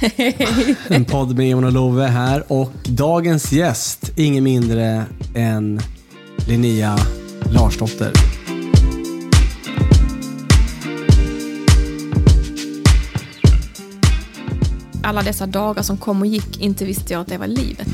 En podd med Jon och Love här och dagens gäst, ingen mindre än Linnea Larsdotter. alla dessa dagar som kom och gick, inte visste jag att det var livet.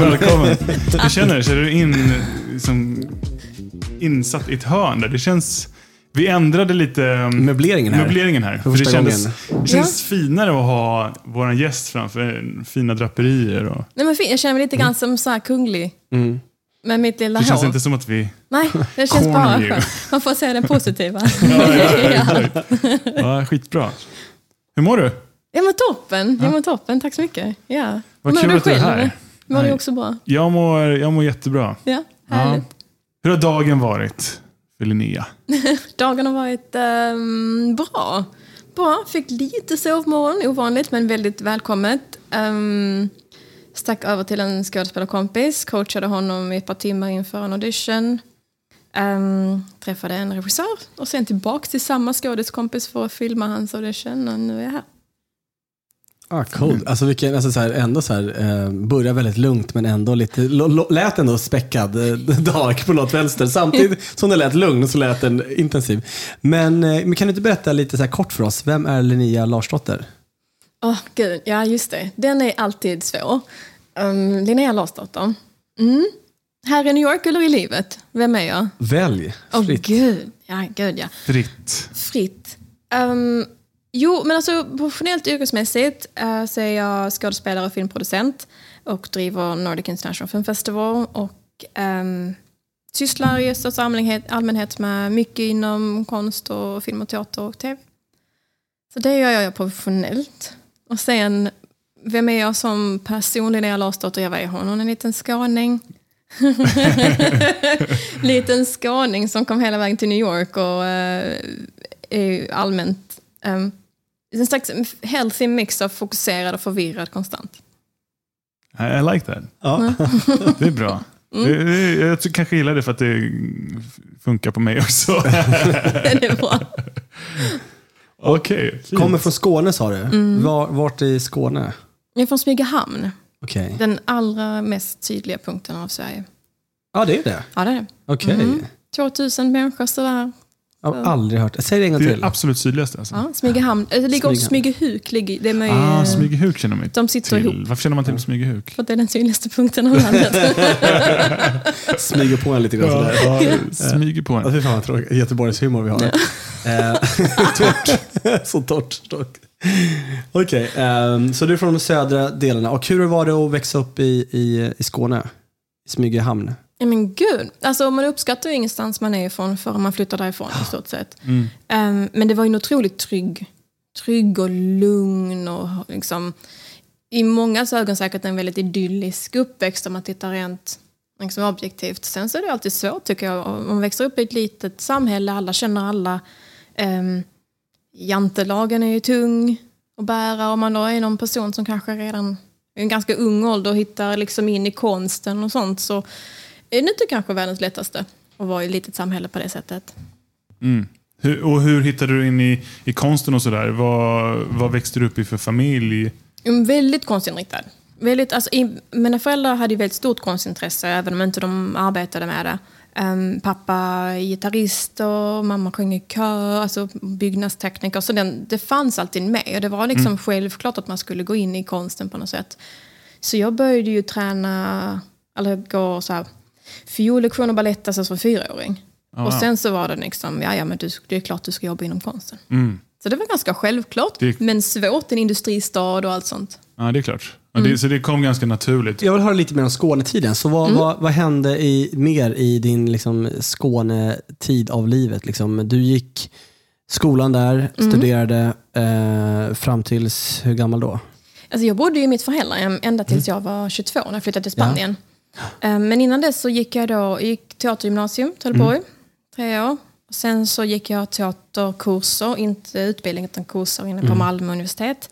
Välkommen! Hur känner du? Känner du in, liksom, insatt i ett hörn där? Det känns... Vi ändrade lite um, Möbleringen här. möbleringen här. För det kändes, det känns finare att ha vår gäst framför fina draperier. Och, Nej, men. Jag känner mig lite grann som så här kunglig. Mm. Med mitt lilla det känns hår. inte som att vi... Nej, det känns bara skönt. Man får se det positiva. Ja, skitbra. Hur mår du? Jag mår toppen. Jag mår toppen. Tack så mycket. Ja. Vad kul du att du är här. Mår du också bra? Jag mår, jag mår jättebra. Ja, Ja. Hur har dagen varit för Linnea? Dagen har varit ehm, bra. Bra. Fick lite sovmorgon, ovanligt men väldigt välkommet. Um, stack över till en skådespelarkompis, coachade honom i ett par timmar inför en audition. Um, träffade en regissör och sen tillbaka till samma skådeskompis för att filma hans audition och nu är jag här. Ah, cool. Alltså, vilken, alltså så här, ändå så här, eh, börjar väldigt lugnt men ändå lite, lo, lo, lät ändå späckad eh, dag på något vänster. Samtidigt som den lät lugn så lät den intensiv. Men, eh, men kan du inte berätta lite så här kort för oss, vem är Linnea Larsdotter? Åh, gud. Ja, just det. Den är alltid svår. Um, Linnea Larsdotter. Mm. Här i New York eller i livet? Vem är jag? Välj fritt. gud. Ja, gud ja. Fritt. Fritt. Um, jo, men alltså professionellt yrkesmässigt äh, så är jag skådespelare och filmproducent och driver Nordic International Film Festival och ähm, sysslar i största allmänhet, allmänhet med mycket inom konst och film och teater och tv. Så det gör jag professionellt. Och sen, vem är jag som person? Linnea Larsdotter, jag är hon, en liten skåning. liten skåning som kom hela vägen till New York och äh, är allmänt um, en slags healthy mix av fokuserad och förvirrad konstant. I, I like that. Ja. Det är bra. Mm. Jag kanske gillar det för att det funkar på mig också. det är bra. Okej, fint. Kommer från Skåne sa du. Mm. Var, vart i Skåne? Jag är från Smygehamn, Okej. den allra mest sydliga punkten av Sverige. Ja, det är det. Ja, det är det. Okej. Mm. 2000 människor sådär. Jag har aldrig hört. Säg det en gång Det är till. det absolut sydligaste. Alltså. Ja, Smygehamn. Det ligger också. Smygehuk. Ligger, det är med, Ah, Smygehuk känner man De sitter till. ihop. Varför känner man till Smygehuk? För att det är den sydligaste punkten av landet. Smyger på en lite grann sådär. ja, smyger på Ja, en. fy fan vad tråkigt. Göteborgs humor vi har. Eh, torrt. Så torrt. torrt. Okej, ehm, så du är från de södra delarna. Och hur var det att växa upp i, i, i Skåne? I Smygehamn? Ja, men gud, alltså man uppskattar ju ingenstans man är ifrån förrän man flyttar därifrån i stort sett. Mm. Ehm, men det var en otroligt trygg, trygg och lugn och liksom i många ögon säkert en väldigt idyllisk uppväxt om man tittar rent liksom objektivt. Sen så är det alltid svårt tycker jag. Om man växer upp i ett litet samhälle, alla känner alla. Um, jantelagen är ju tung att bära om man då är någon person som kanske redan i en ganska ung ålder hittar liksom in i konsten och sånt så är det inte kanske världens lättaste att vara i ett litet samhälle på det sättet. Mm. Hur, och hur hittade du in i, i konsten och sådär? Vad, vad växte du upp i för familj? Mm, Väldigt konstinriktad. Väldigt, alltså, i, mina föräldrar hade ju väldigt stort konstintresse, även om inte de arbetade med det. Um, pappa är gitarrist och mamma sjöng i kör, alltså byggnadstekniker. Så den, det fanns alltid med. Och det var liksom självklart att man skulle gå in i konsten på något sätt. Så jag började ju träna, eller gå så här, fiollektioner och balett alltså som fyraåring. Ah, och sen så var det liksom, ja, ja men du, det är klart du ska jobba inom konsten. Mm. Så det var ganska självklart, Det- men svårt, en industristad och allt sånt. Ja, det är klart. Ja, det, så det kom ganska naturligt. Jag vill höra lite mer om Skånetiden. Så vad, vad, vad hände i, mer i din liksom, Skånetid av livet? Liksom? Du gick skolan där, studerade eh, fram tills, hur gammal då? Alltså jag bodde i mitt föräldrahem ända tills jag var 22 när jag flyttade till Spanien. Eh, Men innan dess så gick jag då gick teatergymnasium, Trelleborg, tre år. Sen så gick jag teaterkurser, inte utbildning utan kurser inne på Malmö universitet.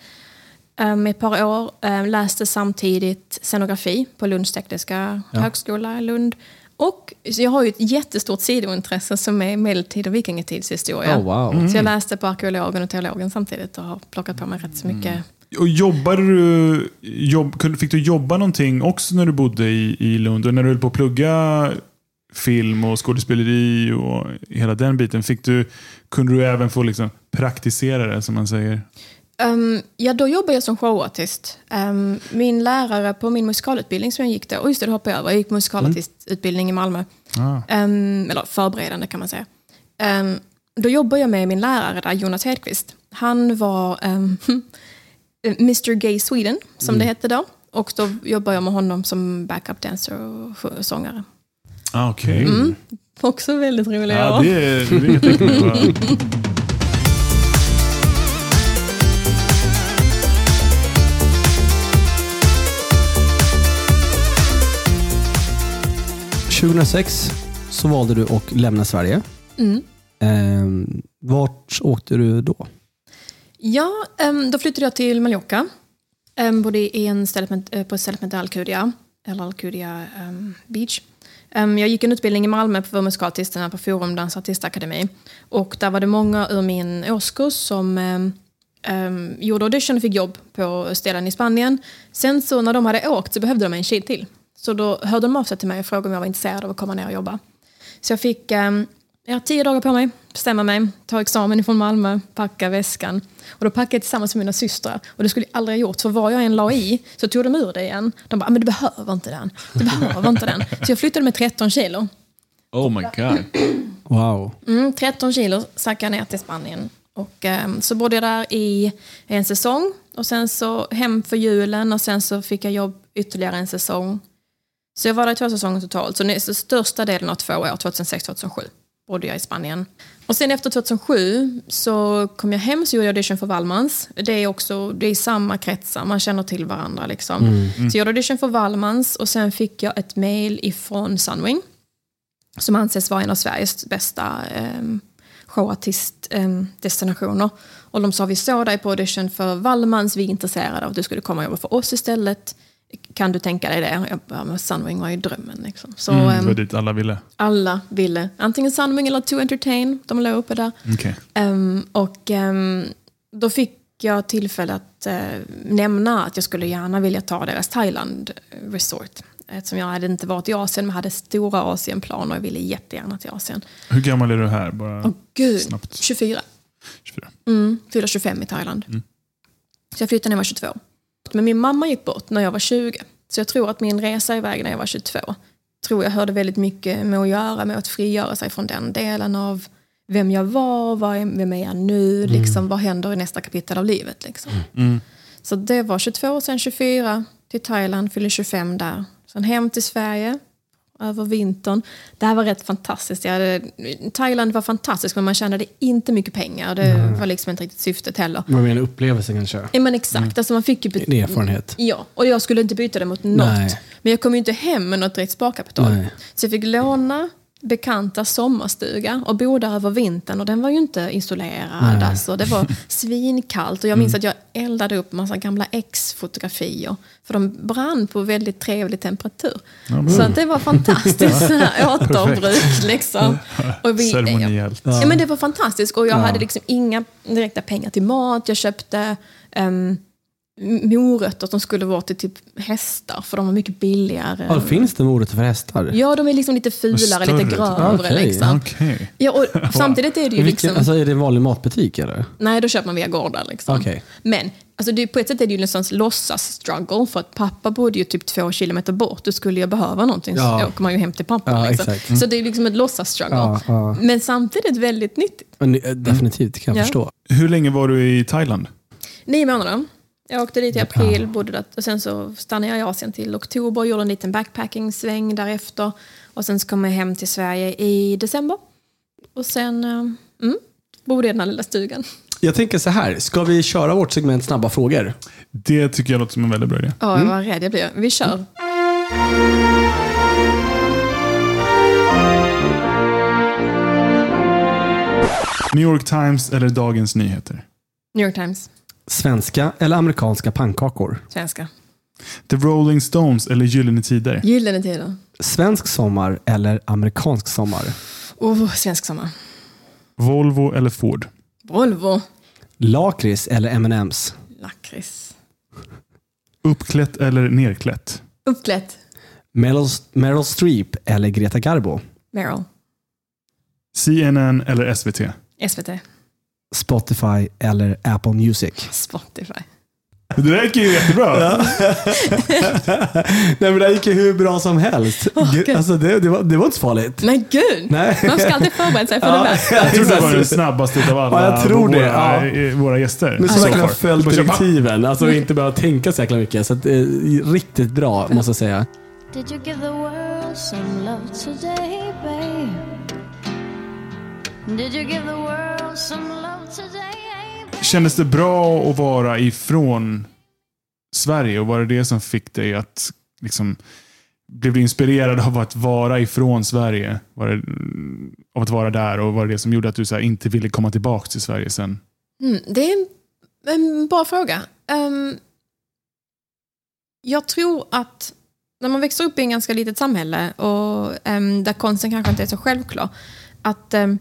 Um, ett par år, eh, läste samtidigt scenografi på Lunds tekniska högskola i Lund. Och jag har ju ett jättestort sidointresse som är medeltid och vikingatidshistoria. Oh, wow. Så jag läste på arkeologen och teologen samtidigt och har plockat på mig rätt så mycket. Och jobbade du, jobb, fick du jobba någonting också när du bodde i, i Lund? Och när du höll på att plugga film och skådespeleri och hela den biten, fick du, kunde du även få liksom praktisera det som man säger? Um, ja, då jobbade jag som showartist. Um, min lärare på min musikalutbildning som jag gick då, och just det, det hoppade jag över, jag gick musikalartistutbildning i Malmö. Ah. Um, eller förberedande kan man säga. Då jobbade jag med min lärare där, Jonas Hedqvist. Han var Mr Gay Sweden, som det hette då. Och då jobbade jag med honom som backup dancer och sångare. Ah, Okej. Också väldigt roliga Ja, år. det, är- det vad- 2006 så valde du att lämna Sverige. Mm. Eh, vart åkte du då? Ja, då flyttade jag till Mallorca. Bodde i en med, eh, på ett ställe som heter Alcudia, eller Alcudia Beach. Jag gick en utbildning i Malmö på musikalartisterna på Forum Dans Artistakademi. Och där var det många ur min årskurs som um, gjorde audition och fick jobb på ställen i Spanien. Sen så när de hade åkt så behövde de en tjej till. Så då hörde de av sig till mig och frågade om jag var intresserad av att komma ner och jobba. Så jag fick um, jag tio dagar på mig, bestämma mig, ta examen ifrån Malmö, packa väskan. Och då packade jag tillsammans med mina systrar. Och det skulle jag aldrig ha gjort, för vad jag än la i så tog de ur det igen. De bara, "Ah, men du behöver inte den. Du behöver inte den. Så jag flyttade med 13 kilo. Oh my god. Wow. Mm, 13 kilo stack jag ner till Spanien. Och ehm, så bodde jag där i en säsong. Och sen så hem för julen och sen så fick jag jobb ytterligare en säsong. Så jag var där i två säsonger totalt. Så, så största delen av två år, 2006-2007, bodde jag i Spanien. Och sen efter 2007 så kom jag hem så gjorde jag audition för Wallmans. Det är också det är samma kretsar, man känner till varandra. Liksom. Så jag gjorde audition för Wallmans och sen fick jag ett mail ifrån Sunwing som anses vara en av Sveriges bästa um, showartistdestinationer. och de sa vi såg dig på audition för Wallmans, vi är intresserade av att du skulle komma och jobba för oss istället. Kan du tänka dig det? Jag bara, men Sunwing var ju drömmen. Liksom. Så Mm, det ehm, var dit alla ville. alla ville antingen Sunwing eller To Entertain, de la uppe där. Okej. Ehm, och ehm, då fick jag tillfälle att eh, nämna att jag skulle gärna vilja ta deras Thailand Resort. Eftersom jag hade inte varit i Asien men hade stora Asienplaner och ville jättegärna till Asien. Hur gammal är du här? Bara Åh gud, snabbt. 24. 24. Mm, fyller 25 i Thailand. Så jag flyttade när jag var 22. Men min mamma gick bort när jag var 20. Så jag tror att min resa iväg när jag var 22 tror jag hörde väldigt mycket med att göra med att frigöra sig från den delen av vem jag var, vad är, vem är jag nu, liksom, vad händer i nästa kapitel av livet. Liksom. Så det var 22, sen 24 till Thailand, fyllde 25 där. Sen hem till Sverige över vintern. Det här var rätt fantastiskt. Hade, Thailand var fantastiskt men man tjänade inte mycket pengar. Det var liksom inte riktigt syftet heller. Vad menar upplevelse kanske? Ja, men exakt, alltså man fick ju... En erfarenhet. Ja, och jag skulle inte byta det mot något. Nej. Men jag kom ju inte hem med något direkt sparkapital. Nej. Så jag fick låna bekanta sommarstuga och bo där över vintern och den var ju inte isolerad. Alltså, det var svinkallt och jag minns att jag eldade upp massa gamla ex-fotografier för de brann på väldigt trevlig temperatur. Så att det var fantastiskt så återbruk. Liksom. Och vi- Ceremoniellt. Ja. men det var fantastiskt och jag hade liksom inga direkta pengar till mat. Jag köpte um, morötter som skulle vara till typ hästar för de var mycket billigare. Ja, finns det morötter för hästar? Ja, de är liksom lite fulare, lite grövre. Okej, liksom. Okej. Ja, och samtidigt är det ju liksom... alltså, är det en vanlig matbutik eller? Nej, då köper man via gårdar. Liksom. Okej. Men alltså, det, på ett sätt är det ju en låtsas-struggle för att pappa bodde ju typ två kilometer bort. Då skulle jag behöva någonting Ja. så åker man ju hem till pappa. Ja, liksom. exakt. Så det är liksom ett låtsas-struggle. Ja, ja. Men samtidigt väldigt nyttigt. Men, eh, definitivt, kan jag Ja. förstå. Hur länge var du i Thailand? Nio månader. Jag åkte dit i april, bodde där, och sen så stannade jag i Asien till oktober, gjorde en liten backpacking-sväng därefter. Och sen så kom jag hem till Sverige i december. Och sen eh, mm, bodde jag i den här lilla stugan. Jag tänker så här, ska vi köra vårt segment snabba frågor? Det tycker jag låter som en väldigt bra idé. Ja, jag var rädd jag blev. Vi kör. New York Times eller Dagens Nyheter? New York Times, Svenska eller amerikanska pannkakor? svenska. The Rolling Stones eller Gyllene Tider? Gyllene Tider. Svensk sommar eller amerikansk sommar? Oh, svensk sommar. Volvo eller Ford? Volvo. Lakrits eller M&M's? Lakrits. Uppklätt eller nerklätt? Uppklätt. Meryl, Meryl Streep eller Greta Garbo? Meryl. CNN eller SVT? SVT. Spotify eller Apple Music? Spotify. Det där gick ju jättebra. Nej men det gick ju hur bra som helst. Gud. alltså det, det, var, det var inte så farligt. Men gud! Nej. Man ska alltid förbereda sig för det värsta. Jag tror det var den snabbaste av alla Ja, jag tror det, våra, ja. eh, våra gäster. Men som So verkligen har följt direktiven. Alltså inte behöva tänka så jäkla mycket. Så att, eh, riktigt bra måste jag säga. Did you give the world some love today, babe? Did you give the world some love? Kändes det bra att vara ifrån Sverige? Och var det det som fick dig att liksom, blev du inspirerad av att vara ifrån Sverige? Var det, eh, av att vara där och var det det som gjorde att du så här, inte ville komma tillbaka till Sverige sen? Mm, det är en, en bra fråga. Um, jag tror att när man växer upp i en ganska litet samhälle och um, där konsten kanske inte är så självklar, att um,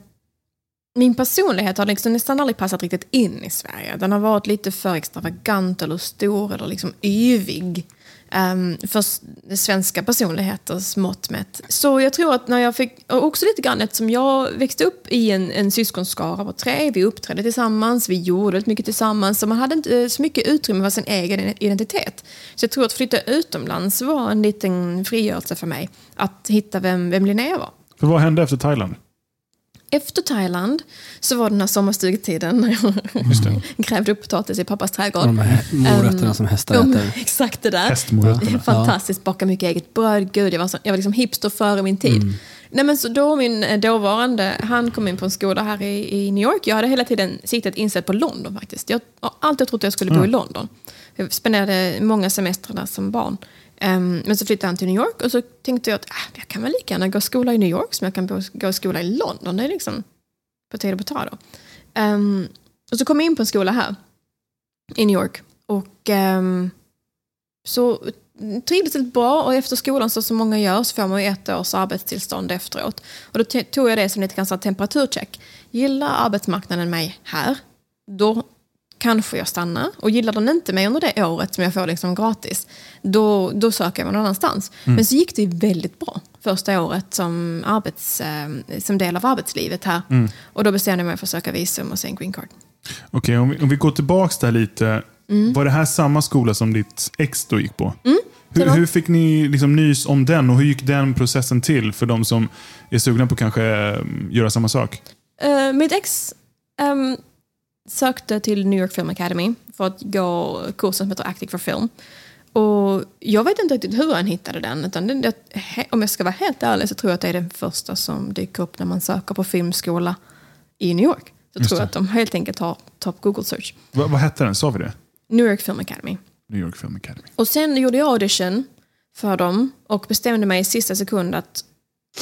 min personlighet har liksom nästan aldrig passat riktigt in i Sverige. Den har varit lite för extravagant eller stor eller liksom yvig. Um, för svenska personligheters mått mätt. Så jag tror att när jag fick, och också lite grann eftersom jag växte upp i en, en syskonskara på tre, vi uppträdde tillsammans, vi gjorde väldigt mycket tillsammans, så man hade inte eh, så mycket utrymme för sin egen identitet. Så jag tror att flytta utomlands var en liten frigörelse för mig, att hitta vem, vem Linnea var. För vad hände efter Thailand? Efter Thailand så var den här sommarstugetiden när jag grävde upp potatis i pappas trädgård. De här morötterna Ehm, som hästar de- äter. Exakt det där. Hästmorötterna. Fantastiskt, baka mycket eget bröd. Gud, jag var, så, jag var liksom hipster före min tid. Mm. Nej, men så då min eh, dåvarande, han kom in på en skola här i, i New York. Jag hade hela tiden siktet inställt på London faktiskt. Jag har alltid trott att jag skulle bo i London. Jag spenderade många semestrar där som barn. Um, men så flyttade han till New York och så tänkte jag att äh, jag kan väl lika gärna gå i skola i New York som jag kan gå i skola i London. Det är liksom på tid på ta ehm, och så kom jag in på en skola här i New York. Och um, så trivdes väldigt bra och efter skolan så som många gör så får man ju ett års arbetstillstånd efteråt. Och då tog jag det som lite grann temperaturcheck. Gillar arbetsmarknaden mig här, då kanske jag stannar. Och gillar den inte mig under det året som jag får liksom gratis, då, då söker jag mig någon annanstans. Men så gick det väldigt bra första året som, arbets, eh, som del av arbetslivet här. Och då bestämde jag mig för att söka visum och sen green card. Okej, om, vi, om vi går tillbaka där lite. Mm. Var det här samma skola som ditt ex då gick på? det Hur, hur fick ni liksom nys om den och hur gick den processen till för de som är sugna på att kanske eh, göra samma sak? Eh, mitt ex ehm, sökte till New York Film Academy för att gå kursen som heter Acting for Film. Och jag vet inte riktigt hur han hittade den. Utan det, he- om jag ska vara helt ärlig så tror jag att det är den första som dyker upp när man söker på filmskola i New York. Så Just tror jag det. att de helt enkelt har top Google search. Va, vad hette den? Sa vi det? New York Film Academy. New York Film Academy. Och sen gjorde jag audition för dem och bestämde mig i sista sekund att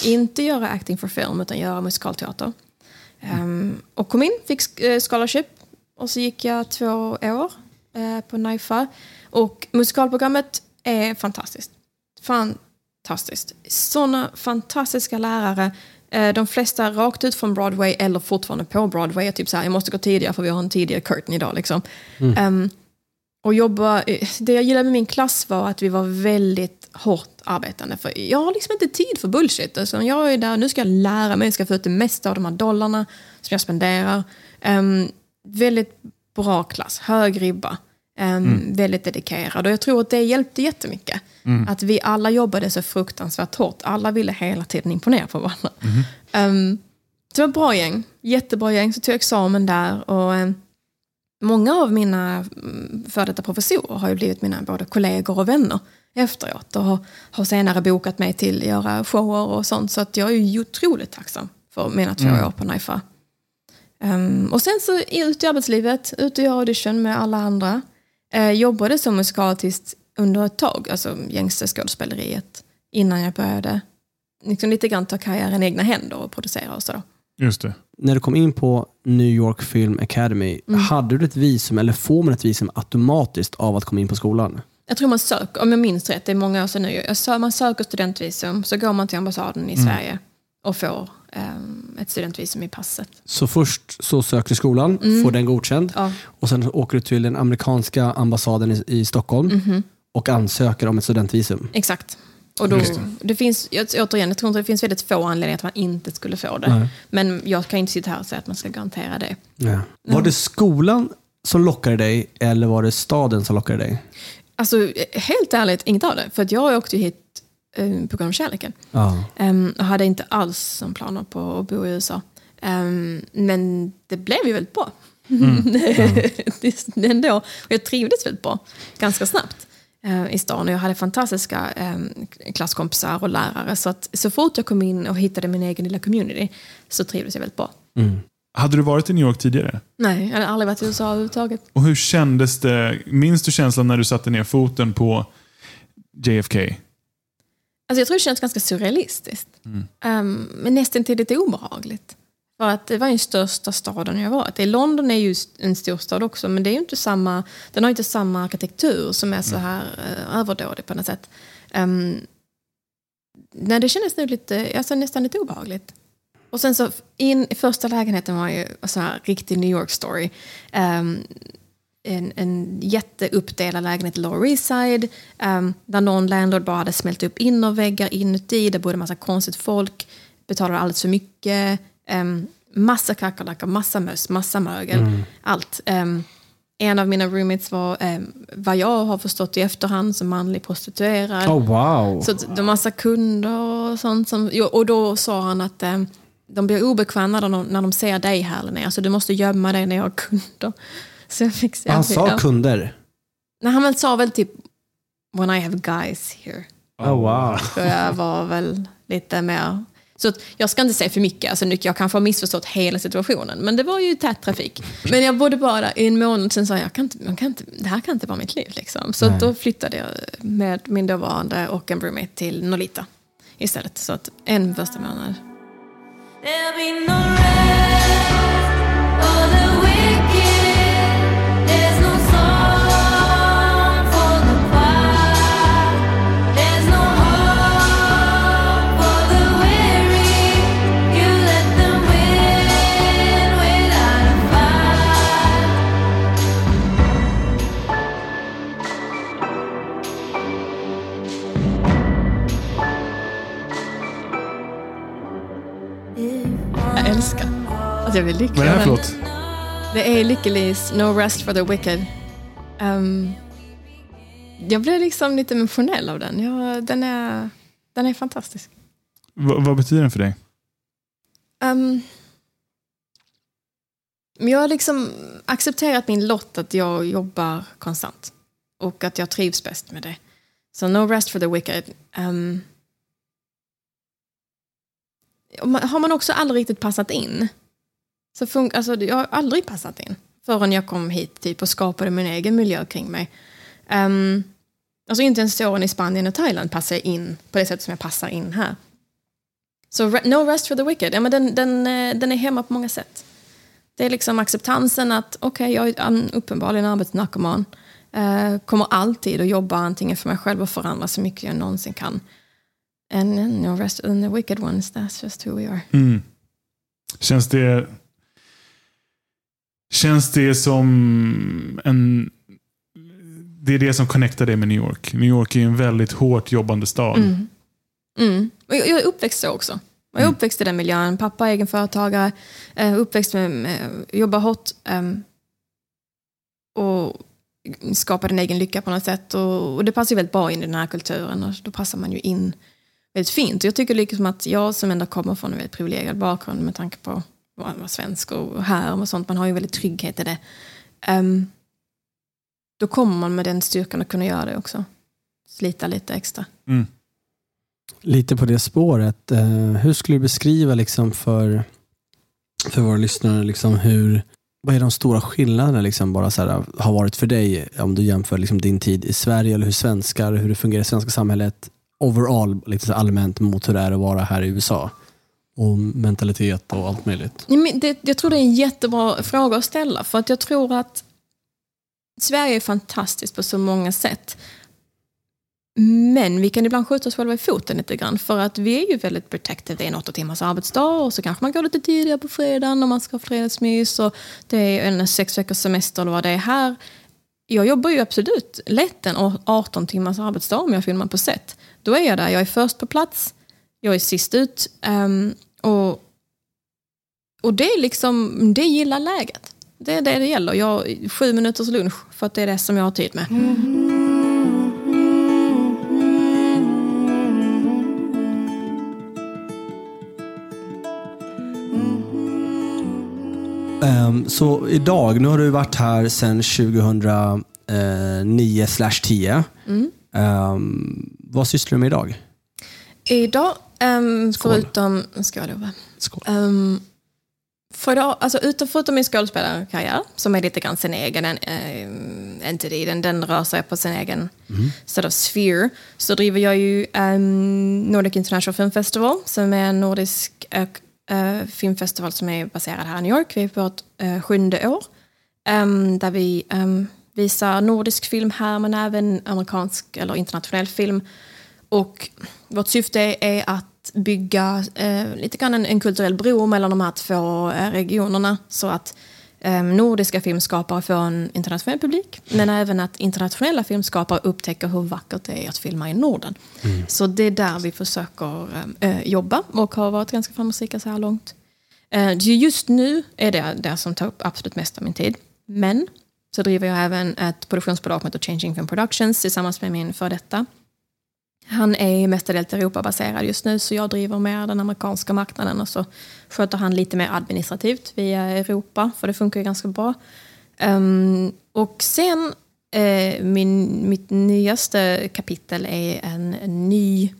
inte göra acting for film utan göra musikalteater. Ehm, och kom in, fick eh, scholarship och så gick jag två år eh, på NIFA. Och musikalprogrammet är fantastiskt. Fantastiskt. Sådana fantastiska lärare. Eh, De flesta rakt ut från Broadway eller fortfarande på Broadway. Typ så här, jag måste gå tidigare för vi har en tidigare curtain idag. Liksom. Ehm, och jobba, det jag gillade med min klass var att vi var väldigt hårt arbetande. För jag har liksom inte tid för bullshit. Alltså jag är där, nu ska jag lära mig, jag ska få ut det mesta av de här dollarna som jag spenderar. Ehm, väldigt bra klass, hög ribba. Ehm, Väldigt dedikerad. Och jag tror att det hjälpte jättemycket. Att vi alla jobbade så fruktansvärt hårt. Alla ville hela tiden imponera på varandra. Ehm, så det var ett bra gäng, jättebra gäng. Så tog jag examen där. Och, ehm, många av mina mm, före detta professorer har ju blivit mina både kollegor och vänner efteråt och har, har senare bokat mig till att göra shower och sånt. Så att jag är ju otroligt tacksam för mina två år på NIFA. Um, och sen så ut i arbetslivet, ut och göra audition med alla andra. Uh, jobbade som musikalartist under ett tag, alltså gängse skådespeleriet, innan jag började liksom lite grann ta karriären i egna händer och producera och sådär. Just det. När du kom in på New York Film Academy, Mm. hade du ett visum eller får man ett visum automatiskt av att komma in på skolan? Jag tror man söker, om jag minns rätt, det är många år sedan nu, jag sö- man söker studentvisum, så går man till ambassaden i Sverige och får ehm, ett studentvisum i passet. Så först så söker du skolan, får den godkänd Ja. och sen åker du till den amerikanska ambassaden i, i Stockholm Mhm. och ansöker om ett studentvisum. Exakt. Och då, det. det. finns, jag, återigen, jag tror inte det finns väldigt få anledningar att man inte skulle få det. Nej. Men jag kan inte sitta här och säga att man ska garantera det. Ja. Var det skolan som lockade dig eller var det staden som lockade dig? Alltså, helt ärligt, inget av det. För att jag åkte hit eh, på grund av kärleken. Ja. Um, och hade inte alls som planer på att bo i USA. Ehm, men det blev ju väldigt bra. det, det ändå. Och jag trivdes väldigt bra, ganska snabbt i stan. Och jag hade fantastiska um, klasskompisar och lärare. Så att så fort jag kom in och hittade min egen lilla community så trivdes jag väldigt bra. Mm. Hade du varit i New York tidigare? Nej, jag hade aldrig varit i USA överhuvudtaget. Och hur kändes det? Minns du känslan när du satte ner foten på JFK? Alltså jag tror det känns ganska surrealistiskt. Um, men nästan till lite obehagligt. För att det var den största staden jag varit i. London är ju en storstad också, men det är inte samma, den har inte samma arkitektur som är så här uh, överdådig på något sätt. Um, nej, det kändes nu lite, alltså nästan lite obehagligt. Och sen så, in, första lägenheten var ju så här riktig New York story. Um, en, en jätteuppdelad lägenhet i Lower East Side. Um, där någon landlord bara hade smält upp innerväggar inuti. Det bodde en massa konstigt folk. Betalade alldeles för mycket. Um, massa kackerlackor, massa möss, massa mögel. Allt. Um, en av mina roommates var, um, vad jag har förstått i efterhand, som manlig prostituerad. Oh, wow. Så det var massa kunder och sånt. Som, och då sa han att de blir obekväma när de, när de ser dig här nere. Så du måste gömma dig när jag har kunder. Så jag fick, Han sa kunder. Nej, han väl sa väl typ when I have guys here. Oh, wow. Så jag var väl lite mer... Så att jag ska inte säga för mycket, alltså, nu- jag kanske har missförstått hela situationen. Men det var ju tät trafik. Men jag bodde bara i en månad, sen sa jag, jag kan inte, man kan inte, det här kan inte vara mitt liv. Liksom. Så att då flyttade jag med min dåvarande och en roommate till Nolita istället. Så att en första månad. There'll be no rest for the wicked. Älskar att jag blir lycklig. Vad är det här för låt? Det är Lyckelis No Rest for the Wicked. Ehm, jag blev liksom lite emotionell av den. Jag, den, är, den är fantastisk. Va, vad betyder den för dig? Um, jag har liksom accepterat min lott att jag jobbar konstant. Och att jag trivs bäst med det. Så no rest for the wicked. Um, har man också aldrig riktigt passat in. Så fun- alltså, jag har aldrig passat in. Förrän jag kom hit typ, och skapade min egen miljö kring mig. Um, alltså inte ens åren i Spanien och Thailand passar jag in på det sätt som jag passar in här. Så re- No Rest for the Wicked, ja, men den, den, eh, den är hemma på många sätt. Det är liksom acceptansen att okej, jag är uppenbarligen arbetsnarkoman. Uh, kommer alltid att jobba antingen för mig själv och för andra så mycket jag någonsin kan. And, and no rest and the wicked ones, that's just who we are. Mm. Känns det Känns det som en det är det som connectar dig med New York. New York är en väldigt hårt jobbande stad. Mm. Mm. Och jag, jag är uppväxt så också. Jag är uppväxt i den miljön. Pappa är egen företagare. Eh, uppväxt med, med jobba hårt. ehm, och skapade en egen lycka på något sätt. Och, och det passar ju väldigt bra in i den här kulturen. Och då passar man ju in väldigt fint. Jag tycker liksom att jag som ändå kommer från en väldigt privilegierad bakgrund med tanke på att vara svensk och här och sånt. Man har ju väldigt trygghet i det. Um, då kommer man med den styrkan att kunna göra det också. Slita lite extra. Mm. Lite på det spåret. uh, hur skulle du beskriva liksom för, för våra lyssnare, liksom hur, vad är de stora skillnaderna liksom bara så här, har varit för dig om du jämför liksom din tid i Sverige eller hur svenskar, hur det fungerar i svenska samhället overall, lite så allmänt mot hur det är att vara här i USA? Och mentalitet och allt möjligt. Det, jag tror det är en jättebra fråga att ställa. För att jag tror att Sverige är fantastiskt på så många sätt. Men vi kan ibland skjuta oss själva i foten lite grann. För att vi är ju väldigt protective. Det är en åtta timmars arbetsdag och så kanske man går lite tidigare på fredagen om man ska ha fredagsmys. Och det är en sex veckors semester eller vad det är här. Jag jobbar ju absolut lätt en 18 timmars arbetsdag om jag filmar på set. Då är jag där, jag är först på plats, jag är sist ut. Um, och, och det är liksom, det gillar läget. Det är det det gäller. Jag, sju minuters lunch, för att det är det som jag har tid med. Mm. Ehm, så idag, nu har du varit här sedan 2009 10. Um, vad sysslar du med idag? Idag, um, Skål. förutom... Skål, Ove. Skål. Um, för idag, alltså, utom, förutom min skådespelarkarriär, som är lite grann sin egen en, um, entity, den, den rör sig på sin egen sort of sphere, så driver jag ju um, Nordic International Film Festival, som är en nordisk uh, uh, filmfestival som är baserad här i New York. Vi är på vårt uh, sjunde år, um, där vi um, visar nordisk film här, men även amerikansk eller internationell film. Och vårt syfte är att bygga eh, lite grann en, en kulturell bro mellan de här två eh, regionerna. Så att nordiska filmskapare får en internationell publik. Men även att internationella filmskapare upptäcker hur vackert det är att filma i Norden. Så det är där vi försöker eh, jobba och har varit ganska framgångsrika så här långt. Så just nu är det det som tar upp absolut mest av min tid. Men så driver jag även ett produktionsbolag som heter Changing Film Productions tillsammans med min för detta. Han är mestadels Europabaserad just nu så jag driver mer den amerikanska marknaden och så sköter han lite mer administrativt via Europa för det funkar ju ganska bra. Um, och sen eh, min, mitt nyaste kapitel är en, en ny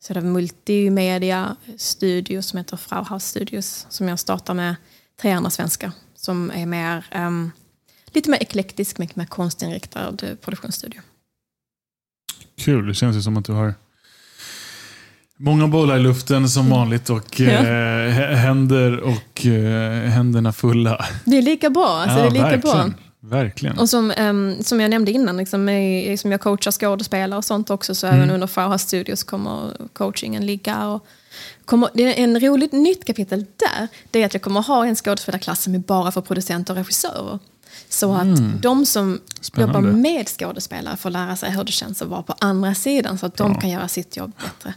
sort multimedia studio som heter Frauhaus Studios som jag startar med tre andra svenskar som är mer, um, lite mer eklektisk, mycket mer konstinriktad produktionsstudio. Kul, det känns ju som att du har många bollar i luften som vanligt och Ja. eh, hä- händer och eh, händerna fulla. Det är lika bra. Alltså, det är lika bra. verkligen. Verkligen. Och som, ehm, som jag nämnde innan, liksom, är, som jag coachar skådespelare och sånt också, så även under Frauhaus Studios kommer coachingen ligga. Och kommer, det är en roligt nytt kapitel där, det är att jag kommer ha en skådespelarklass som är bara för producenter och regissörer. Så att de som Spännande. jobbar med skådespelare får lära sig hur det känns att vara på andra sidan, så att de Ja. kan göra sitt jobb bättre.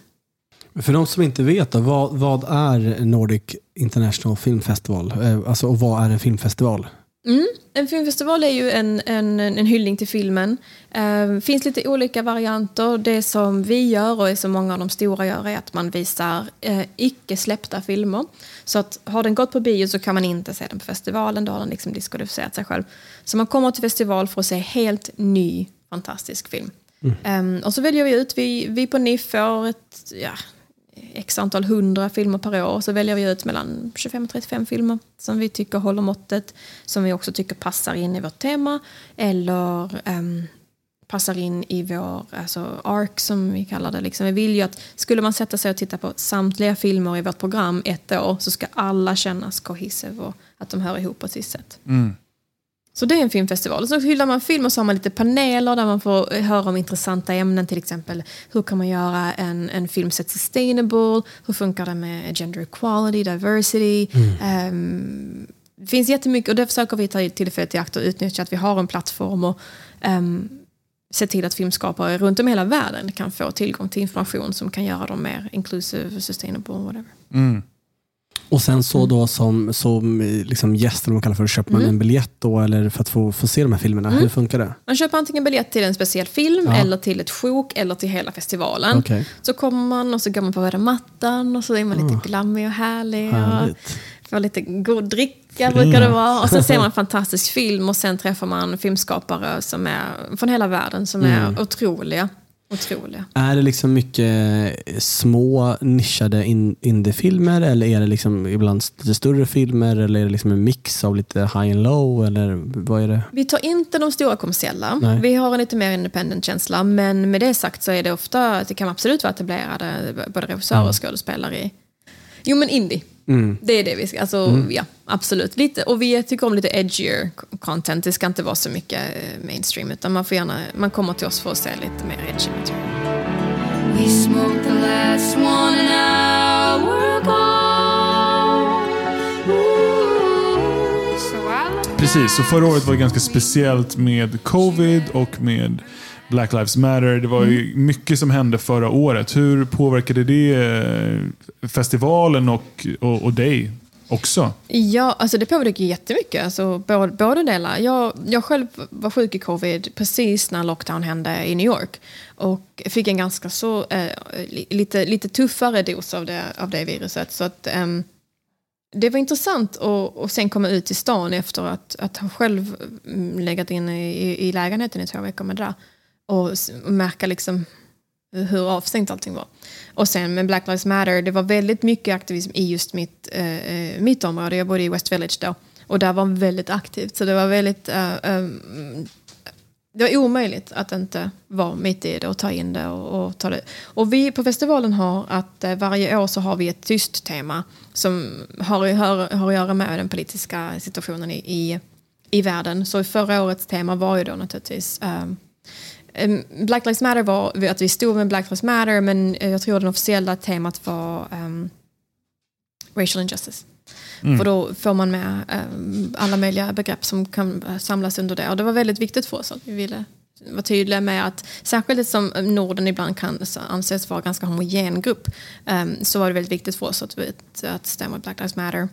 För de som inte vet, då, vad, vad är Nordic International Film Festival? Eh, Alltså, och vad är en filmfestival? Mm. En filmfestival är ju en, en, en hyllning till filmen. Det finns lite olika varianter. Det som vi gör och som många av de stora gör är att man visar eh, icke släppta filmer. Så att har den gått på bio så kan man inte se den på festivalen. Då har den liksom diskvalificerat sig själv. Så man kommer till festival för att se helt ny, fantastisk film. Ehm, och så väljer vi ut, vi, vi på NIF får ett ja, x antal hundra filmer per år. Så väljer vi ut mellan 25 och 35 filmer som vi tycker håller måttet. Som vi också tycker passar in i vårt tema. Eller um, passar in i vår alltså arc som vi kallar det. Liksom. Vi vill ju att skulle man sätta sig och titta på samtliga filmer i vårt program ett år så ska alla kännas cohesive och att de hör ihop på ett visst sätt. Mm. Så det är en filmfestival. Så hyllar man film och så har man lite paneler där man får höra om intressanta ämnen. Till exempel hur kan man göra en, en film set sustainable? Hur funkar det med gender equality, diversity? Ehm, det finns jättemycket och det försöker vi ta tillfället i akt och utnyttja att vi har en plattform och um, se till att filmskapare runt om i hela världen kan få tillgång till information som kan göra dem mer inclusive, sustainable, whatever. Mm. Och sen så då som, som liksom gäst, eller man kallar för, köper man en biljett då eller för att få, få se de här filmerna? Hur funkar det? Man köper antingen biljett till en speciell film Ja. eller till ett sjok eller till hela festivalen. Okej. Så kommer man och så går man på röda mattan och så är man lite glammig och härlig. Och Härligt. få lite god dricka brukar det vara. Och sen ser man en fantastisk film och sen träffar man filmskapare som är från hela världen som är otroliga. Otroliga. Är det liksom mycket små nischade in, indiefilmer eller är det liksom ibland lite större filmer eller är det liksom en mix av lite high and low eller vad är det? Vi tar inte de stora kommersiella. Nej. Vi har en lite mer independent-känsla. Men med det sagt så är det ofta, det kan absolut vara etablerade både regissörer och skådespelare i... Jo men indie. Det är det vi ska, alltså ja, absolut. Lite, och vi tycker om lite edgier content. Det ska inte vara så mycket eh, mainstream. Utan man får gärna, man kommer till oss för att se lite mer edgy material. We smoked the last one an hour ago. Ooh, so Precis, så förra året var det ganska speciellt med covid och med Black Lives Matter. Det var ju mycket som hände förra året. Hur påverkade det eh, festivalen och, och, och dig också? Ja, alltså det påverkar jättemycket. Alltså, både, båda delar. Jag, jag själv var sjuk i covid precis när lockdown hände i New York. Och fick en ganska så, eh, li- lite, lite tuffare dos av det, av det viruset. Så att, ehm, det var intressant att, att sen komma ut i stan efter att, att ha själv mm, legat inne i, i lägenheten i två veckor med det där. Och, och märka liksom hur avstängt allting var. Och sen med Black Lives Matter, det var väldigt mycket aktivism i just mitt, eh, eh mitt område. Jag bodde i West Village då. Och där var väldigt aktivt. Så det var väldigt... eh, eh, mm, det var omöjligt att inte vara mitt i det och ta in det. Och, och, ta det. och vi på festivalen har att eh, varje år så har vi ett tyst tema som har, har, har att göra med den politiska situationen i, i, i världen. Så förra årets tema var ju då naturligtvis eh, Black Lives Matter var att vi stod med Black Lives Matter men eh, jag tror det officiella temat var ehm, racial injustice. För då får man med ehm, alla möjliga begrepp som kan eh, samlas under det. Och det var väldigt viktigt för oss att vi ville vara tydliga med att särskilt som Norden ibland kan anses vara en ganska homogen grupp ehm, så var det väldigt viktigt för oss att, att stämma Black Lives Matter.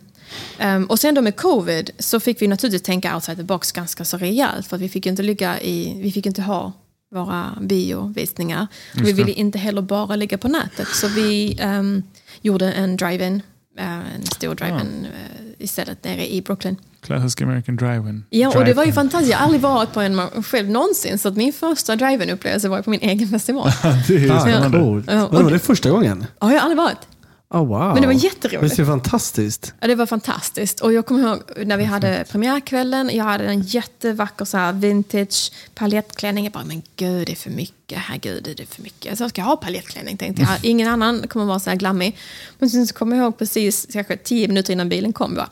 Ehm, och sen då med covid så fick vi naturligtvis tänka outside the box ganska så rejält för att vi fick inte ligga i, vi fick inte ha våra biovisningar. Och vi ville inte heller bara ligga på nätet så vi ehm, gjorde en drive-in, eh, en stor drive-in eh, istället nere i Brooklyn. Classic American Drive-In. Ja, och det var ju fantastiskt. Jag har aldrig varit på en själv någonsin. Så att min första drive-in upplevelse var på min egen festival. Det är Ah, coolt. Ja, och- Men var det första gången? Ja, jag har aldrig varit. Oh, wow. Men det var Men jätteroligt. det är fantastiskt. Ja, det var fantastiskt. Och jag kommer ihåg när vi hade premiärkvällen. Jag hade en jättevacker så här vintage paljettklänning. Jag bara, men gud det är för mycket. Herregud, det är för mycket. Så jag ska ha paljettklänning tänkte jag. Ingen annan kommer vara så här glammig. Men sen så kommer jag ihåg precis kanske tio minuter innan bilen kom. Jag bara,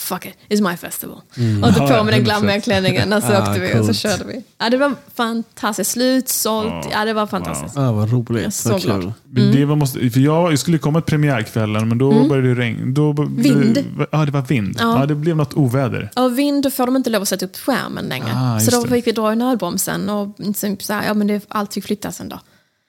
fuck it, it's my festival. Och tog Ja, på mig den 100%. glammiga klänningen. Och så Ah, åkte vi och så coolt. körde vi. Ja, det var fantastiskt. Slutsålt. Ja, det var fantastiskt. Ah, vad Jag är roligt. så Vad glad. kul. Men Det var måste, för jag, jag skulle komma till premiärkvällen, men då började det regna. Då, Vind. Ja, det var vind. Ja. Ja. det blev något oväder. Av vind då får de inte lov att sätta upp skärmen längre. Ah, så då det. fick vi dra i nödbromsen och sen så här, ja, men det, allt fick flyttas en dag.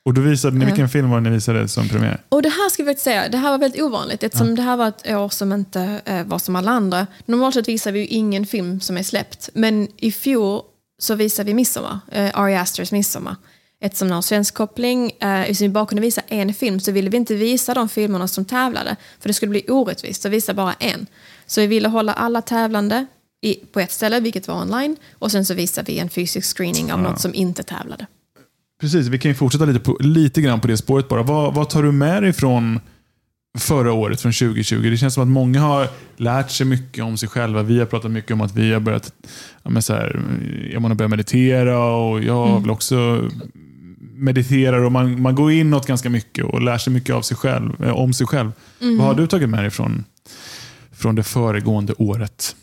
Och då visade ni, vilken film var det ni visade som premiär? Och det här ska vi faktiskt säga, det här var väldigt ovanligt eftersom det här var ett år som inte eh, var som alla andra. Normalt sett visar vi ju ingen film som är släppt, men i fjol så visade vi Midsommar, eh, Ari Asters Midsommar. Eftersom den har svensk koppling, eh, eftersom vi bara kunde visa en film så ville vi inte visa de filmerna som tävlade, för det skulle bli orättvist att visa bara en. Så vi ville hålla alla tävlande i, på ett ställe, vilket var online, och sen så visade vi en fysisk screening av något som inte tävlade. Precis, vi kan ju fortsätta lite, på, lite grann på det spåret bara. Vad, vad tar du med dig från förra året, från 2020? Det känns som att många har lärt sig mycket om sig själva. Vi har pratat mycket om att vi har börjat ja, men så här, jag har börjat meditera och jag vill också meditera. Och man, man går inåt ganska mycket och lär sig mycket av sig själv, eh, om sig själv. Vad har du tagit med dig från, från det föregående året?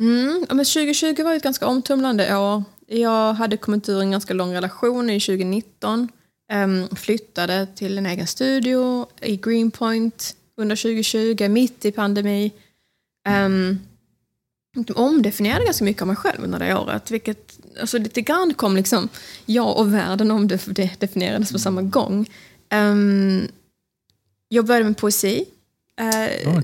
Mm, men 2020 var ett ganska omtumlande år. Jag hade kommit ur en ganska lång relation i 2019. Ehm, flyttade till en egen studio i Greenpoint under 2020, mitt i pandemi. Um, omdefinierade ganska mycket av mig själv under det året. Vilket, alltså lite grann kom liksom jag och världen om det, definierades på samma gång. Um, jag började med poesi.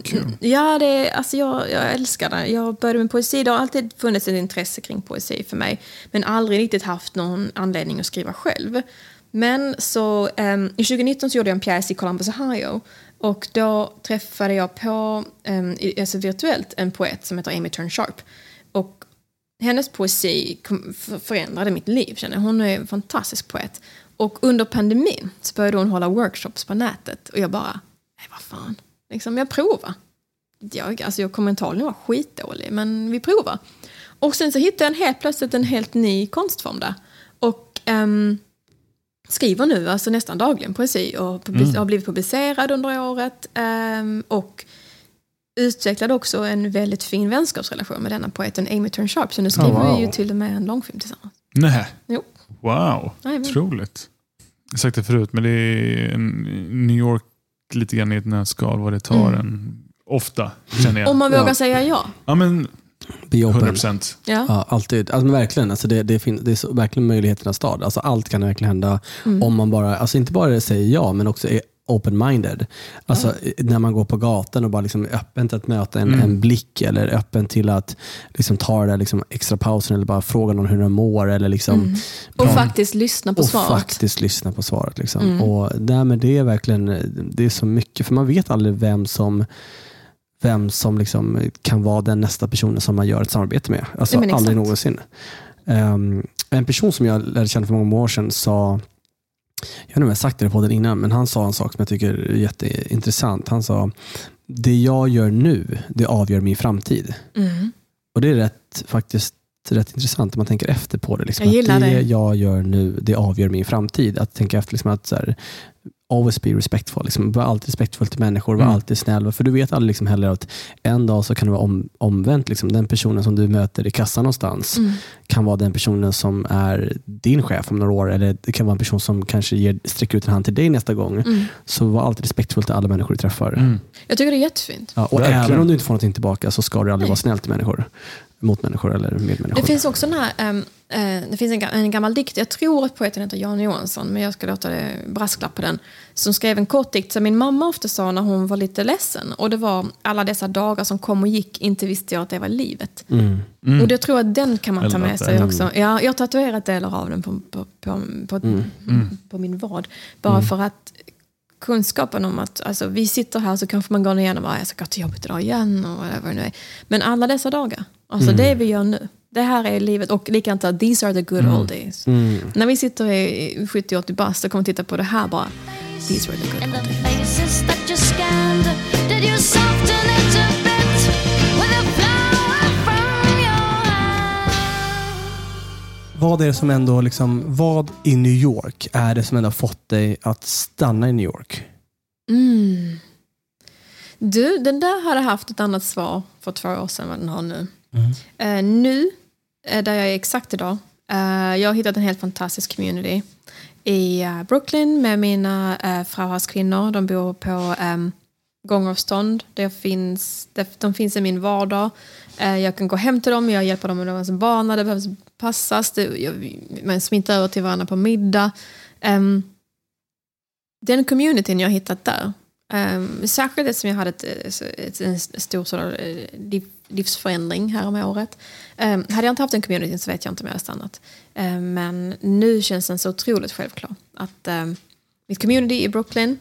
Kul. Ja, det, alltså jag, jag älskar det. Jag började med poesi. Det har alltid funnits ett intresse kring poesi för mig. Men aldrig riktigt haft någon anledning att skriva själv. Men så um, i 2019 så gjorde jag en pjäs i Columbus, Ohio. Och då träffade jag på, um, alltså virtuellt, en poet som heter Amy Turn Sharp. Och hennes poesi förändrade mitt liv. Känner jag. Hon är en fantastisk poet. Och under pandemin så började hon hålla workshops på nätet. Och jag bara, nej vad fan, liksom, jag provar. Jag, alltså jag kommer antagligen vara skitdålig, men vi provar. Och sen så hittade jag en helt plötsligt en helt ny konstform där. Och ehm, skriver nu alltså nästan dagligen poesi och public- har blivit publicerad under året. ehm, och utvecklade också en väldigt fin vänskapsrelation med denna poeten Amy Turn Sharp. Så nu skriver wow. vi ju till och med en långfilm tillsammans. Nej. Jo. Wow, otroligt. Jag har sagt det förut, men det är en, New York lite grann i ett nötskal vad det tar Mm. en. Ofta, känner jag. Om man Ja. vågar säga ja. Ja, men Be open. 100 procent. ja. Ja, alltid. Alltså, men verkligen, alltså det, det, fin- det är så, verkligen möjligheternas stad. Alltså, allt kan verkligen hända Mm. om man bara, alltså inte bara säger ja, men också är open-minded. Alltså när man går på gatan och bara liksom är öppen till att möta en, Mm. en blick eller öppen till att liksom ta den där liksom extra pausen eller bara fråga någon hur den mår. Eller liksom, Mm. Och faktiskt lyssna på och svaret. faktiskt lyssna på svaret. Liksom. Mm. Och därmed det är verkligen det är så mycket, för man vet aldrig vem som vem som liksom kan vara den nästa personen som man gör ett samarbete med. Alltså aldrig någonsin. Ehm, en person som jag lärde känna för många år sedan sa, jag vet inte om jag sagt det på den innan, men han sa en sak som jag tycker är jätteintressant. Han sa, det jag gör nu, det avgör min framtid. Mm. Och det är rätt, faktiskt rätt intressant om man tänker efter på det. Liksom. Jag det, det. jag gör nu, det avgör min framtid. Att tänka efter liksom att så här, always be respectful. Liksom. Var alltid respektfull till människor, var Mm. alltid snäll. För du vet aldrig liksom heller att en dag så kan det vara om, omvänt. Liksom. Den personen som du möter i kassan någonstans Mm. kan vara den personen som är din chef om några år. Eller det kan vara en person som kanske ger, sträcker ut en hand till dig nästa gång. Mm. Så var alltid respektfull till alla människor du träffar. Mm. Jag tycker det är jättefint. Ja, och Verkligen. även om du inte får någonting tillbaka så ska du aldrig Nej. vara snäll till människor. Mot människor eller med människor. Det finns också den här, eh, det finns en, en gammal dikt, jag tror att poeten heter Jan Johansson, men jag ska låta det brasklapp på den, som skrev en kort dikt som min mamma ofta sa när hon var lite ledsen. Och det var alla dessa dagar som kom och gick, inte visste jag att det var livet. Mm. Mm. Och det tror jag att den kan man ta med att sig också. Ja, jag har tatuerat delar av den på, på, på, på, Mm. på min vad. Bara för att kunskapen om att alltså, vi sitter här så kanske man går igenom och bara, jag ska gå till jobbet idag igen och vad det nu är. Men alla dessa dagar, alltså det vi gör nu, det här är livet och likadant att these are the good old days. Mm. När vi sitter i 70-80 bast och kommer titta på det här bara, these were the good old days. Vad är det som ändå, liksom, vad i New York är det som ändå fått dig att stanna i New York? Mm. Du, den där hade haft ett annat svar för två år sedan vad den har nu. Mm. Eh, nu, eh, där jag är exakt idag, eh, jag har hittat en helt fantastisk community i Brooklyn med mina uh, Frauhauskvinnor. De bor på um, gångavstånd. Det finns, de finns i min vardag. Jag kan gå hem till dem, jag hjälper dem med deras barn när det behövs passas. Man smittar över till varandra på middag. Ehm, den communityn jag har hittat där, um, särskilt eftersom jag hade ett, ett, en stor sådan, eh, liv, livsförändring här om året. Um, hade jag inte haft den communityn så vet jag inte om jag hade stannat. Um, men nu känns den så otroligt självklar. Att um, mitt community i Brooklyn,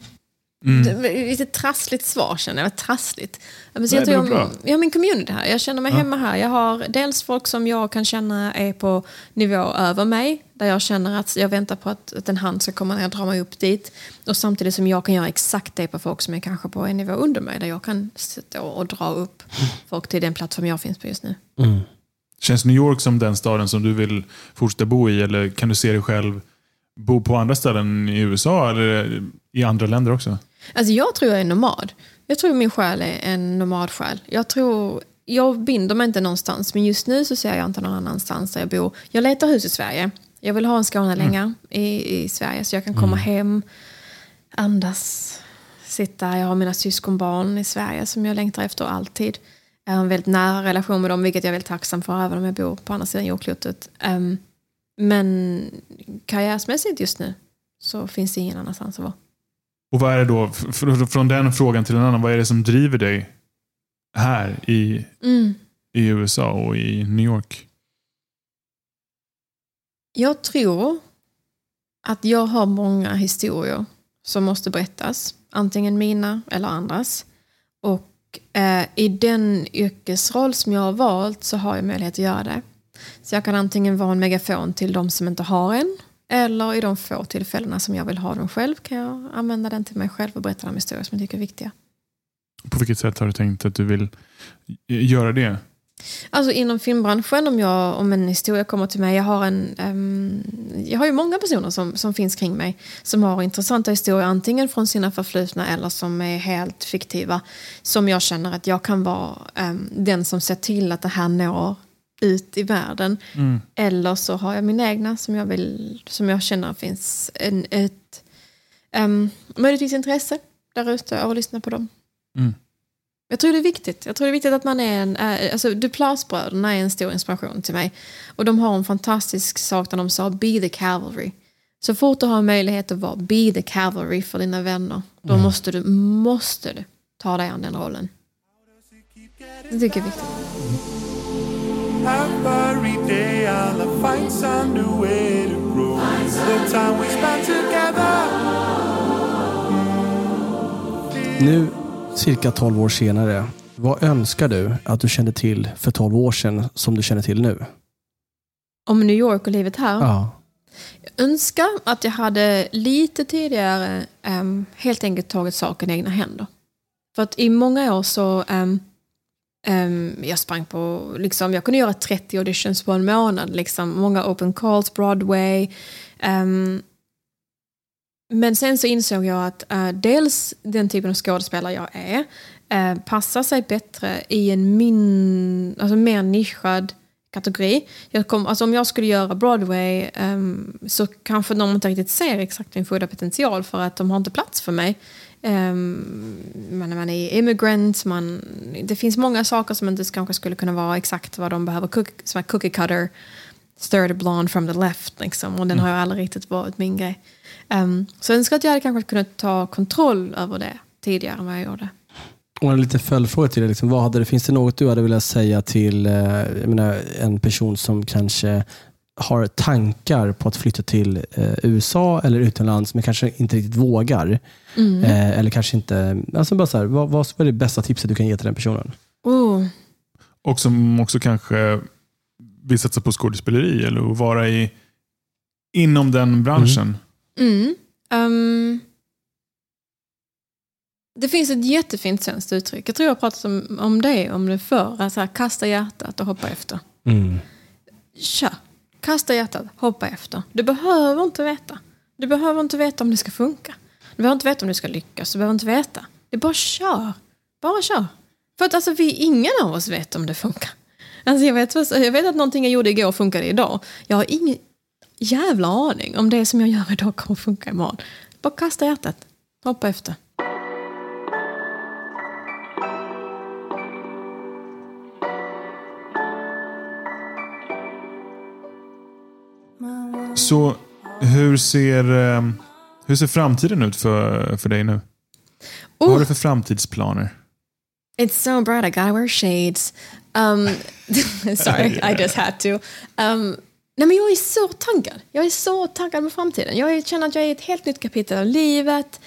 Mm. lite trassligt svar känner jag. Trassligt. Men så Nej, jag, tror jag, jag har min community här. Jag känner mig Ja. hemma här. Jag har dels folk som jag kan känna är på nivå över mig. Där jag känner att jag väntar på att, att en hand ska komma ner och dra mig upp dit. Och samtidigt som jag kan göra exakt det på folk som är kanske på en nivå under mig. Där jag kan sitta och, och dra upp folk till den plattform jag finns på just nu. Känns New York som den staden som du vill fortsätta bo i? Eller kan du se dig själv bo på andra ställen i USA eller i andra länder också? Alltså jag tror jag är nomad. Jag tror min själ är en nomadsjäl. Jag tror, jag binder mig inte någonstans, men just nu så ser jag inte någon annanstans där jag bor. Jag letar hus i Sverige. Jag vill ha en Skånelänga i, i Sverige så jag kan komma hem, andas, sitta. Jag har mina syskonbarn i Sverige som jag längtar efter alltid. Jag har en väldigt nära relation med dem, vilket jag är väldigt tacksam för, även om jag bor på andra sidan jordklotet. Ehm, men karriärsmässigt just nu så finns det ingen annanstans att vara. Och vad är det då, från den frågan till en annan, vad är det som driver dig här i, Mm. i USA och i New York? Jag tror att jag har många historier som måste berättas. antingen mina eller andras. Och eh, i den yrkesroll som jag har valt så har jag möjlighet att göra det. Så jag kan antingen vara en megafon till de som inte har en. Eller i de få tillfällena som jag vill ha dem själv kan jag använda den till mig själv och berätta de historier som jag tycker är viktiga. På vilket sätt har du tänkt att du vill göra det? Alltså inom filmbranschen, om, jag, om en historia kommer till mig. Jag har, en, ehm, jag har ju många personer som, som finns kring mig som har intressanta historier, antingen från sina förflutna eller som är helt fiktiva. Som jag känner att jag kan vara ehm, den som ser till att det här når ut i världen. Eller så har jag mina egna som jag, vill, som jag känner finns en, ett um, möjligtvis intresse där ute att lyssna på dem. Mm. Jag tror det är viktigt. Jag tror det är viktigt att man är en... eh, Alltså, Duplassbröderna är en stor inspiration till mig. Och de har en fantastisk sak där de sa be the cavalry. Så fort du har möjlighet att vara be the cavalry för dina vänner, då måste, du, måste du ta dig an den rollen. Det tycker jag är viktigt. Every day I'll find some new way to grow. The time we spend together. Nu, cirka 12 år senare, vad önskar du att du kände till för 12 år sedan som du känner till nu? Om New York och livet här. Ja. Jag önskar att jag hade lite tidigare ehm, helt enkelt tagit saken i egna händer. För att i många år så ehm, ehm, jag sprang på, liksom, jag kunde göra 30 auditions på en månad. Liksom, många open calls, Broadway. ehm, men sen så insåg jag att eh, dels den typen av skådespelare jag är eh, passar sig bättre i en min, alltså mer nischad kategori. Jag kom, alltså om jag skulle göra Broadway ehm, så kanske de inte riktigt ser exakt min fulla potential för att de har inte plats för mig. Um, man, man är immigrant, man, det finns många saker som inte kanske skulle kunna vara exakt vad de behöver. Cook, som är cookie cutter, stir the blonde from the left. Liksom, och den har ju aldrig riktigt varit min grej. Um, så jag önskar att jag hade kanske kunnat ta kontroll över det tidigare än vad jag gjorde. Och en liten följdfråga till det. Liksom, vad hade det, finns det något du hade velat säga till eh, jag menar, en person som kanske har tankar på att flytta till eh, USA eller utomlands men kanske inte riktigt vågar? Eh, eller kanske inte... Alltså bara så här, vad, vad är det bästa tipset du kan ge till den personen? Oh. Och som också kanske vill satsa på skådespeleri eller vara i, inom den branschen. Mm. Ehm, det finns ett jättefint svenskt uttryck. Jag tror jag har pratat om, om det, om det förr. Alltså, här, kasta hjärtat och hoppa efter. Kör. Kasta hjärtat, hoppa efter. Du behöver inte veta. Du behöver inte veta om det ska funka. Du behöver inte veta om du ska lyckas. Du behöver inte veta. Det är bara kör. Bara kör. För att alltså, vi, ingen av oss vet om det funkar. Alltså, jag, vet, jag vet att någonting jag gjorde igår funkade idag. Jag har ingen jävla aning om det som jag gör idag kommer funka imorgon. Bara kasta hjärtat. Hoppa efter. Så hur ser, eh, hur ser framtiden ut för, för dig nu? Vad har Oh. du för framtidsplaner? It's so bright I gotta wear shades. Um, sorry, I just had to. Um, nej men jag är så taggad. Jag är så taggad på framtiden. Jag känner att jag är i ett helt nytt kapitel av livet.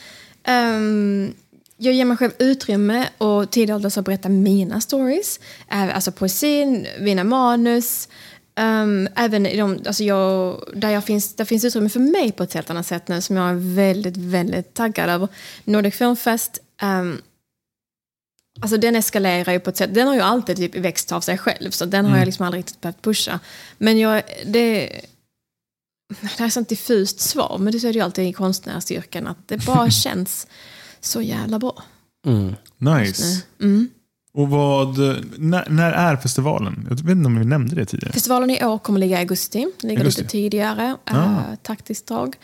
Um, jag ger mig själv utrymme och tid att berätta mina stories. Alltså poesin, mina manus. Um, även i de, alltså jag, där, jag finns, där finns utrymme för mig på ett helt annat sätt nu som jag är väldigt, väldigt taggad över. Nordic Film Fest um, Alltså den eskalerar ju på ett sätt, den har ju alltid typ växt av sig själv så den har jag liksom aldrig riktigt behövt pusha. Men jag, det, det är ett sånt diffust svar, men det så är det ju alltid i konstnärsyrken att det bara känns så jävla bra. Nice. Mm. Och vad, när, när är festivalen? Jag vet inte om vi nämnde det tidigare. Festivalen i år kommer ligga i augusti, ligger Augusti. lite tidigare, Ah. uh, taktiskt drag.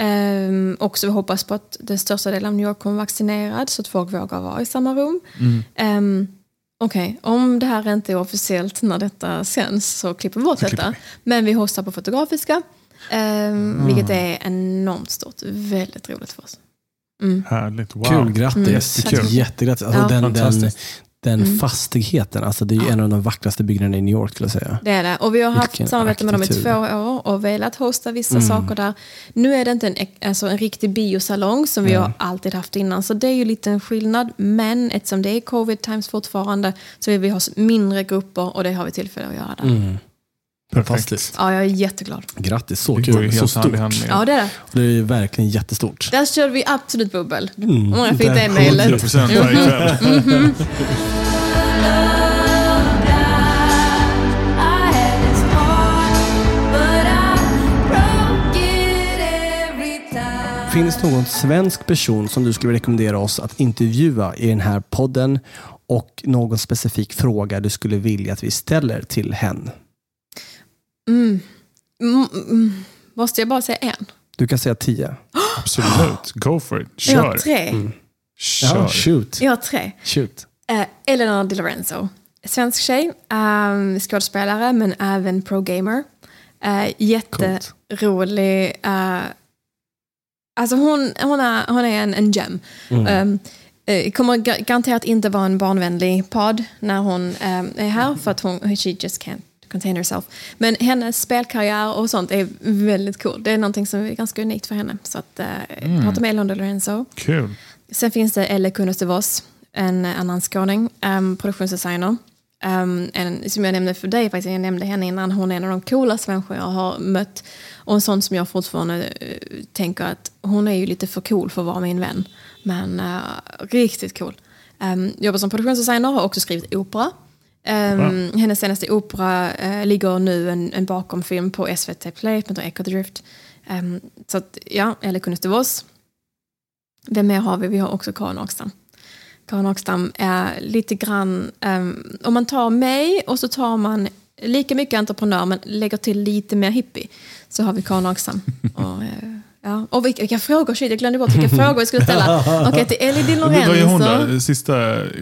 Um, också vi hoppas på att den största delen av New York kommer vaccinerad så att folk vågar vara i samma rum. Um, Okej, om det här inte är officiellt när detta sänds så klipper vi bort detta. Men vi hostar på Fotografiska, um, vilket är enormt stort. Väldigt roligt för oss. Härligt. Wow. Kul, grattis. Jättekul. Jättegrattis. Alltså Ja. den, den. Den Mm. fastigheten, alltså det är ju en av de vackraste byggnaderna i New York skulle jag säga. Det är det. Och vi har haft Vilken samarbete med dem i två år och velat hosta vissa Mm. saker där. Nu är det inte en, alltså en riktig biosalong som vi har alltid haft innan. Så det är ju lite en skillnad. Men eftersom det är covid times fortfarande så vill vi ha mindre grupper och det har vi tillfälle att göra där. Fantastiskt. Ja, jag är jätteglad. Grattis, så Det kul. Så stort. Ja, det är det. Det är verkligen jättestort. Där körde vi absolut bubbel. Mm. Många fick det mejlet? 100% varje kväll. Finns det någon svensk person som du skulle rekommendera oss att intervjua i den här podden och någon specifik fråga du skulle vilja att vi ställer till hen? Mm. Mm, mm. Måste jag bara säga en? Du kan säga tio. Absolut. Go for it. Jag har Kör. tre. Kör. Ja, shoot. Jag har tre. shoot. Eh, Eleanor Di Lorenzo. Svensk tjej, um, skådespelare men även pro-gamer. Uh, jätterolig. Uh, alltså hon, hon, är, hon är en, en gem. Um, eh, kommer ga- garanterat inte vara en barnvänlig podd när hon um, är här för att hon she just can't contain herself. Men hennes spelkarriär och sånt är väldigt cool. Det är någonting som är ganska unikt för henne. Så att, uh, prata med Di Lorenzo. Kul. Sen finns det Elle Kunneste Voss, en annan skåning, um, produktionsdesigner. Um, en, som jag nämnde för dig, faktiskt, jag nämnde henne innan, hon är en av de coolaste människor jag har mött. Och en sån som jag fortfarande eh, tänker att hon är ju lite för cool för att vara min vän. Men eh, riktigt cool. Um, jobbar som produktionsdesigner, har också skrivit opera. Um, hennes senaste opera eh, ligger nu en, en bakomfilm på SVT Play, som heter Echo the Drift. Um, så att, ja, Elle Kunneste Voss. Vem mer har vi? Vi har också Karin Åkstam. Karin Åkstam är lite grann, ehm, om man tar mig och så tar man lika mycket entreprenör men lägger till lite mer hippie så har vi Karin Åkstam. och, eh, ja. och vilka, vilka frågor, shit jag glömde bort vilka frågor vi skulle ställa. Okej, till Ellie Di Vad är hon Lorenzo. då? Sista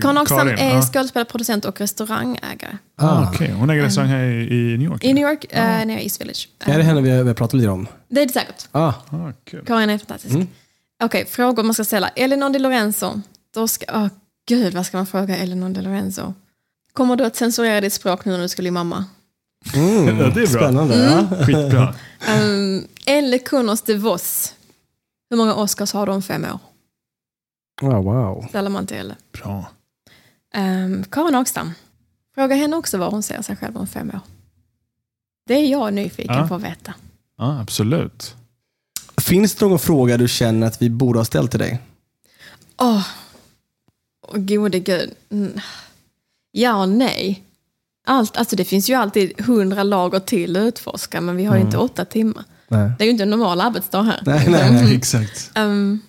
Karin Åkstam är Ja. skådespelare, producent och restaurangägare. Ah, Okej, Hon äger restaurang här i, New York? I New York, eh, nere i East Village. Är det henne vi har, pratat lite om? Det är det säkert. Ah, Ah, kul. Karin är fantastisk. Okej, frågor man ska ställa. Elinor Di Lorenzo. Då ska, åh gud, vad ska man fråga Elinor Di Lorenzo? Kommer du att censurera ditt språk nu när du ska bli mamma? Mm, Ja, det är bra. Spännande. Ja. Skitbra. Um, Elle Kunos de Vos. Hur många Oscars har du om fem år? Oh, wow. Ställer man till Elle. Bra. Um, Karin Åkstam. Fråga henne också var hon ser sig själv om fem år. Det är jag nyfiken Ja. på att veta. Ja, absolut. Finns det någon fråga du känner att vi borde ha ställt till dig? Åh, oh, gode gud. Mm. Ja och nej. Allt, alltså det finns ju alltid hundra lager till att utforska, men vi har ju inte åtta timmar. Nej. Det är ju inte en normal arbetsdag här. Nej, nej, nej. Exakt. Ehm,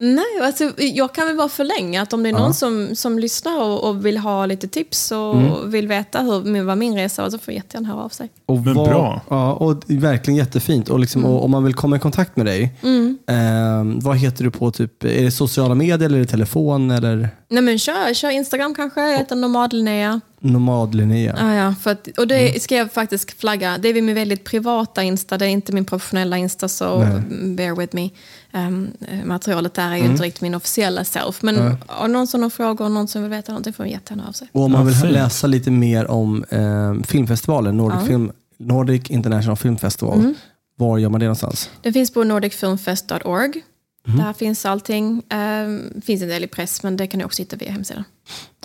nej, alltså, jag kan väl bara förlänga att om det är någon Ja. som, som lyssnar och, och vill ha lite tips och vill veta hur, vad min resa var så får jättegärna höra av sig. Och Men vad- bra. Ja, och det är verkligen jättefint. Och, liksom, och om man vill komma i kontakt med dig, Mm. eh, vad heter du på? Typ, är det sociala medier eller är det telefon eller Nej men kör, kör Instagram kanske, jag heter Nomad-Linnea. nomad Linnea? Ja, ja, för att, och det ska jag faktiskt flagga. Det är min väldigt privata Insta, det är inte min professionella Insta, så Nej. bear with me. Um, materialet där är ju inte riktigt min officiella self. Men om någon som har frågor och någon som vill veta någonting får jättegärna av sig. Och om man vill läsa lite mer om eh, filmfestivalen, Nordic, Ja. Film, Nordic International Film Festival, Mm. var gör man det någonstans? Den finns på nordicfilmfest.org. Mhm. Där finns allting. Um, finns en del i press, men det kan ni också hitta via hemsidan.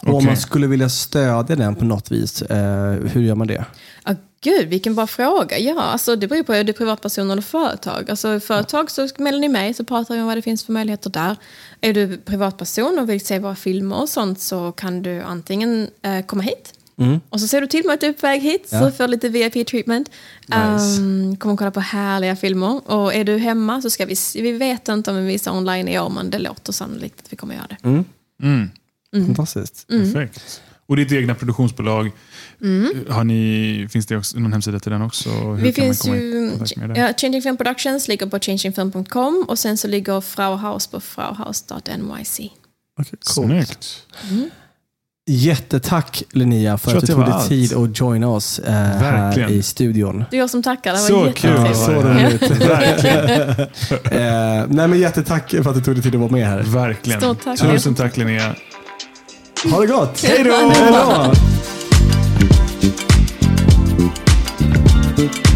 Och om man skulle vilja stödja den på något vis, eh, hur gör man det? Ja, gud, vilken bra fråga. Ja, alltså, det beror på, är det privatperson eller företag? Alltså, företag så mejlar ni mig så pratar vi om vad det finns för möjligheter där. Är du privatperson och vill se våra filmer och sånt så kan du antingen eh, komma hit Mm. och så ser du till mig att du är på väg hit så Ja. du får lite VIP-treatment. Nice. Um, kommer kolla på härliga filmer. Och är du hemma så ska vi, vi vet inte om vi visar online i år men det låter sannolikt att vi kommer göra det. Mm. Mm. Fantastiskt. Perfekt. Och ditt egna produktionsbolag, har ni, finns det också, någon hemsida till den också? Hur Vi kan man finns ju, ja, Changing Film Productions ligger på changingfilm.com och sen så ligger Frauhaus på frauhaus.nyc. Okay, cool. Snyggt. Jättetack Linnea för att du det tog dig tid att joina oss eh, här i studion. Det är jag som tackar, det var Så kul. jättetrevligt. Så roligt. Eh, nej, men jättetack för att du tog dig tid att vara med här. Verkligen. Stort tack. Tusen tack Linnea. Ha det gott! Hej då! Thank you.